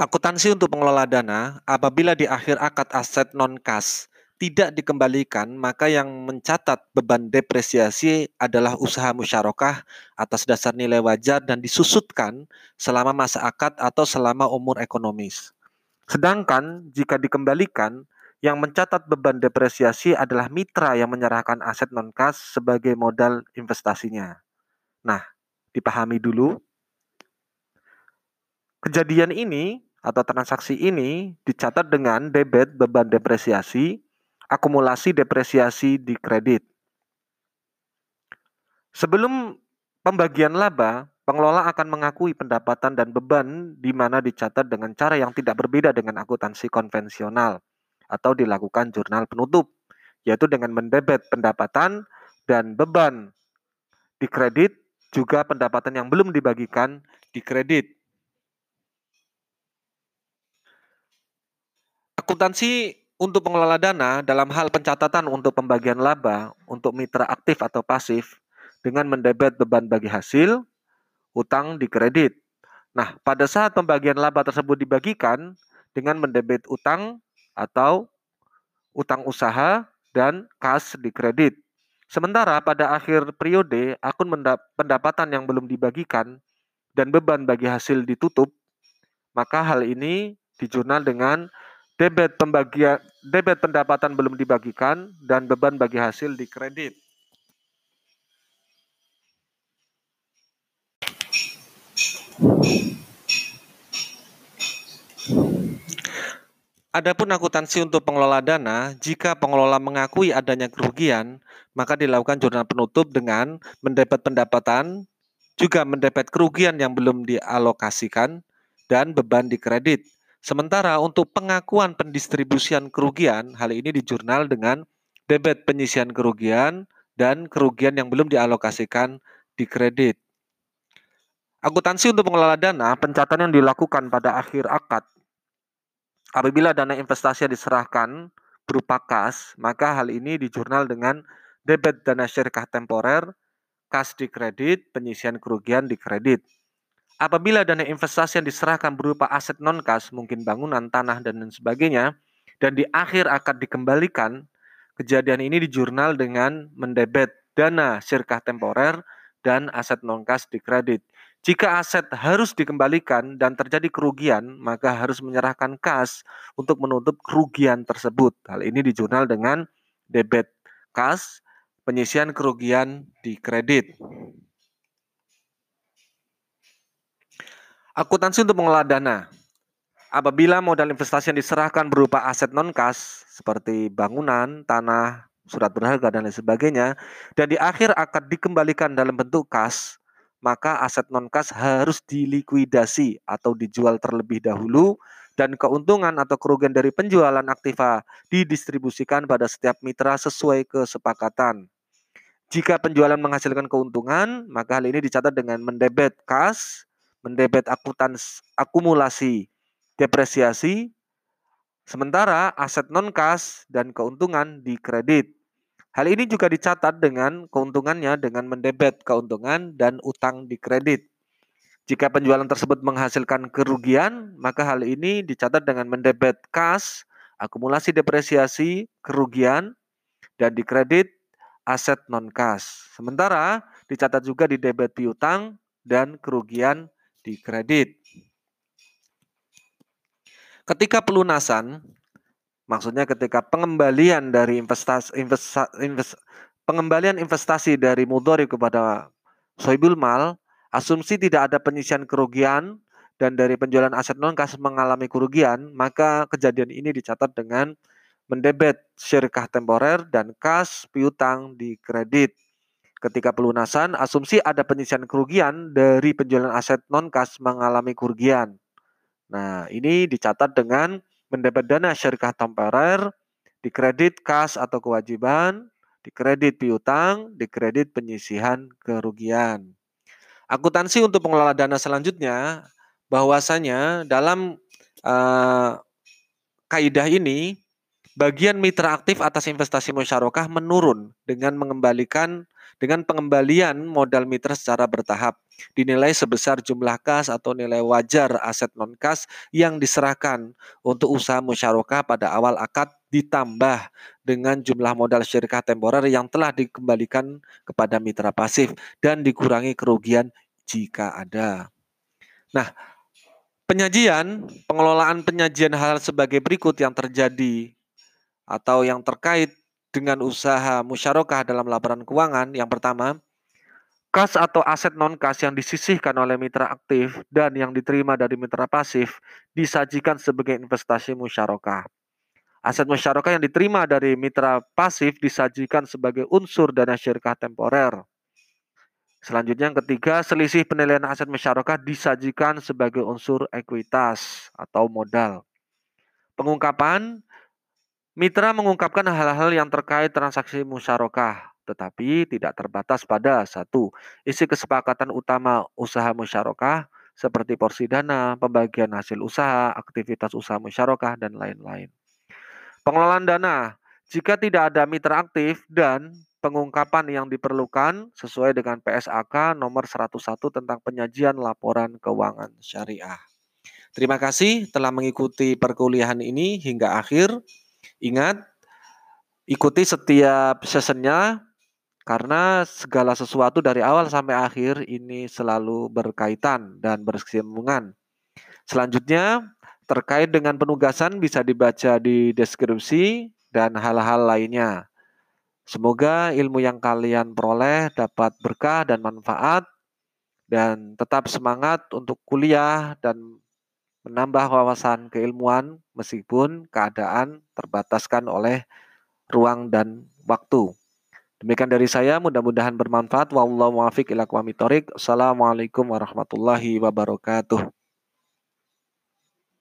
Akuntansi untuk pengelola dana, apabila di akhir akad aset non-kas tidak dikembalikan, maka yang mencatat beban depresiasi adalah usaha musyarakah atas dasar nilai wajar dan disusutkan selama masa akad atau selama umur ekonomis. Sedangkan jika dikembalikan, yang mencatat beban depresiasi adalah mitra yang menyerahkan aset non-kas sebagai modal investasinya. Nah, dipahami dulu. Kejadian ini atau transaksi ini dicatat dengan debit beban depresiasi, akumulasi depresiasi di kredit. Sebelum pembagian laba, pengelola akan mengakui pendapatan dan beban di mana dicatat dengan cara yang tidak berbeda dengan akuntansi konvensional atau dilakukan jurnal penutup, yaitu dengan mendebet pendapatan dan beban di kredit juga pendapatan yang belum dibagikan di kredit. Akuntansi untuk pengelola dana dalam hal pencatatan untuk pembagian laba untuk mitra aktif atau pasif dengan mendebet beban bagi hasil, utang di kredit. Nah, pada saat pembagian laba tersebut dibagikan dengan mendebet utang atau utang usaha dan kas di kredit. Sementara pada akhir periode akun pendapatan yang belum dibagikan dan beban bagi hasil ditutup, maka hal ini dijurnal dengan debit pembagian debit pendapatan belum dibagikan dan beban bagi hasil di kredit. Adapun akuntansi untuk pengelola dana, jika pengelola mengakui adanya kerugian, maka dilakukan jurnal penutup dengan mendebet pendapatan, juga mendebet kerugian yang belum dialokasikan, dan beban di kredit. Sementara untuk pengakuan pendistribusian kerugian, hal ini dijurnal dengan debit penyisian kerugian dan kerugian yang belum dialokasikan di kredit. Akuntansi untuk pengelola dana, pencatatan yang dilakukan pada akhir akad. Apabila dana investasi yang diserahkan berupa kas, maka hal ini dijurnal dengan debit dana syarikat temporer, kas di kredit, penyisian kerugian di kredit. Apabila dana investasi yang diserahkan berupa aset non-kas, mungkin bangunan, tanah, dan lain sebagainya, dan di akhir akad dikembalikan, kejadian ini dijurnal dengan mendebet dana sirkah temporer dan aset non-kas di kredit. Jika aset harus dikembalikan dan terjadi kerugian, maka harus menyerahkan kas untuk menutup kerugian tersebut. Hal ini dijurnal dengan debit kas, penyisian kerugian di kredit. Akuntansi untuk mengelola dana. Apabila modal investasi yang diserahkan berupa aset non-kas seperti bangunan, tanah, surat berharga dan lain sebagainya dan di akhir akad dikembalikan dalam bentuk kas, maka aset non-kas harus dilikuidasi atau dijual terlebih dahulu dan keuntungan atau kerugian dari penjualan aktiva didistribusikan pada setiap mitra sesuai kesepakatan. Jika penjualan menghasilkan keuntungan, maka hal ini dicatat dengan mendebet kas mendebet akutans akumulasi depresiasi, sementara aset non-kas dan keuntungan di kredit. Hal ini juga dicatat dengan keuntungannya dengan mendebet keuntungan dan utang di kredit. Jika penjualan tersebut menghasilkan kerugian, maka hal ini dicatat dengan mendebet kas, akumulasi depresiasi, kerugian, dan di kredit aset non-kas. Sementara dicatat juga di debit piutang dan kerugian di kredit. Ketika pelunasan, maksudnya ketika pengembalian dari investasi investa, invest, pengembalian investasi dari mudhari kepada soibul mal, asumsi tidak ada penyisian kerugian dan dari penjualan aset non kas mengalami kerugian, maka kejadian ini dicatat dengan mendebet syirkah temporer dan kas piutang di kredit. Ketika pelunasan, asumsi ada penyisian kerugian dari penjualan aset non-kas mengalami kerugian. Nah, ini dicatat dengan mendapat dana syarikat temporer, dikredit kas atau kewajiban, dikredit piutang, dikredit penyisihan kerugian. Akuntansi untuk pengelola dana selanjutnya, bahwasanya dalam uh, kaidah ini, bagian mitra aktif atas investasi musyarakah menurun dengan mengembalikan dengan pengembalian modal mitra secara bertahap dinilai sebesar jumlah kas atau nilai wajar aset non kas yang diserahkan untuk usaha musyarakah pada awal akad ditambah dengan jumlah modal syarikat temporer yang telah dikembalikan kepada mitra pasif dan dikurangi kerugian jika ada. Nah, penyajian, pengelolaan penyajian hal sebagai berikut yang terjadi atau yang terkait dengan usaha musyarakah dalam laporan keuangan. Yang pertama, kas atau aset non-kas yang disisihkan oleh mitra aktif dan yang diterima dari mitra pasif disajikan sebagai investasi musyarakah. Aset musyarakah yang diterima dari mitra pasif disajikan sebagai unsur dana syarikat temporer. Selanjutnya yang ketiga, selisih penilaian aset musyarakah disajikan sebagai unsur ekuitas atau modal. Pengungkapan Mitra mengungkapkan hal-hal yang terkait transaksi musyarakah, tetapi tidak terbatas pada satu isi kesepakatan utama usaha musyarakah seperti porsi dana, pembagian hasil usaha, aktivitas usaha musyarakah, dan lain-lain. Pengelolaan dana, jika tidak ada mitra aktif dan pengungkapan yang diperlukan sesuai dengan PSAK nomor 101 tentang penyajian laporan keuangan syariah. Terima kasih telah mengikuti perkuliahan ini hingga akhir. Ingat, ikuti setiap sessionnya karena segala sesuatu dari awal sampai akhir ini selalu berkaitan dan bersambungan. Selanjutnya, terkait dengan penugasan bisa dibaca di deskripsi dan hal-hal lainnya. Semoga ilmu yang kalian peroleh dapat berkah dan manfaat dan tetap semangat untuk kuliah dan menambah wawasan keilmuan meskipun keadaan terbataskan oleh ruang dan waktu. Demikian dari saya, mudah-mudahan bermanfaat. Wallahu muwaffiq ila Assalamualaikum warahmatullahi wabarakatuh.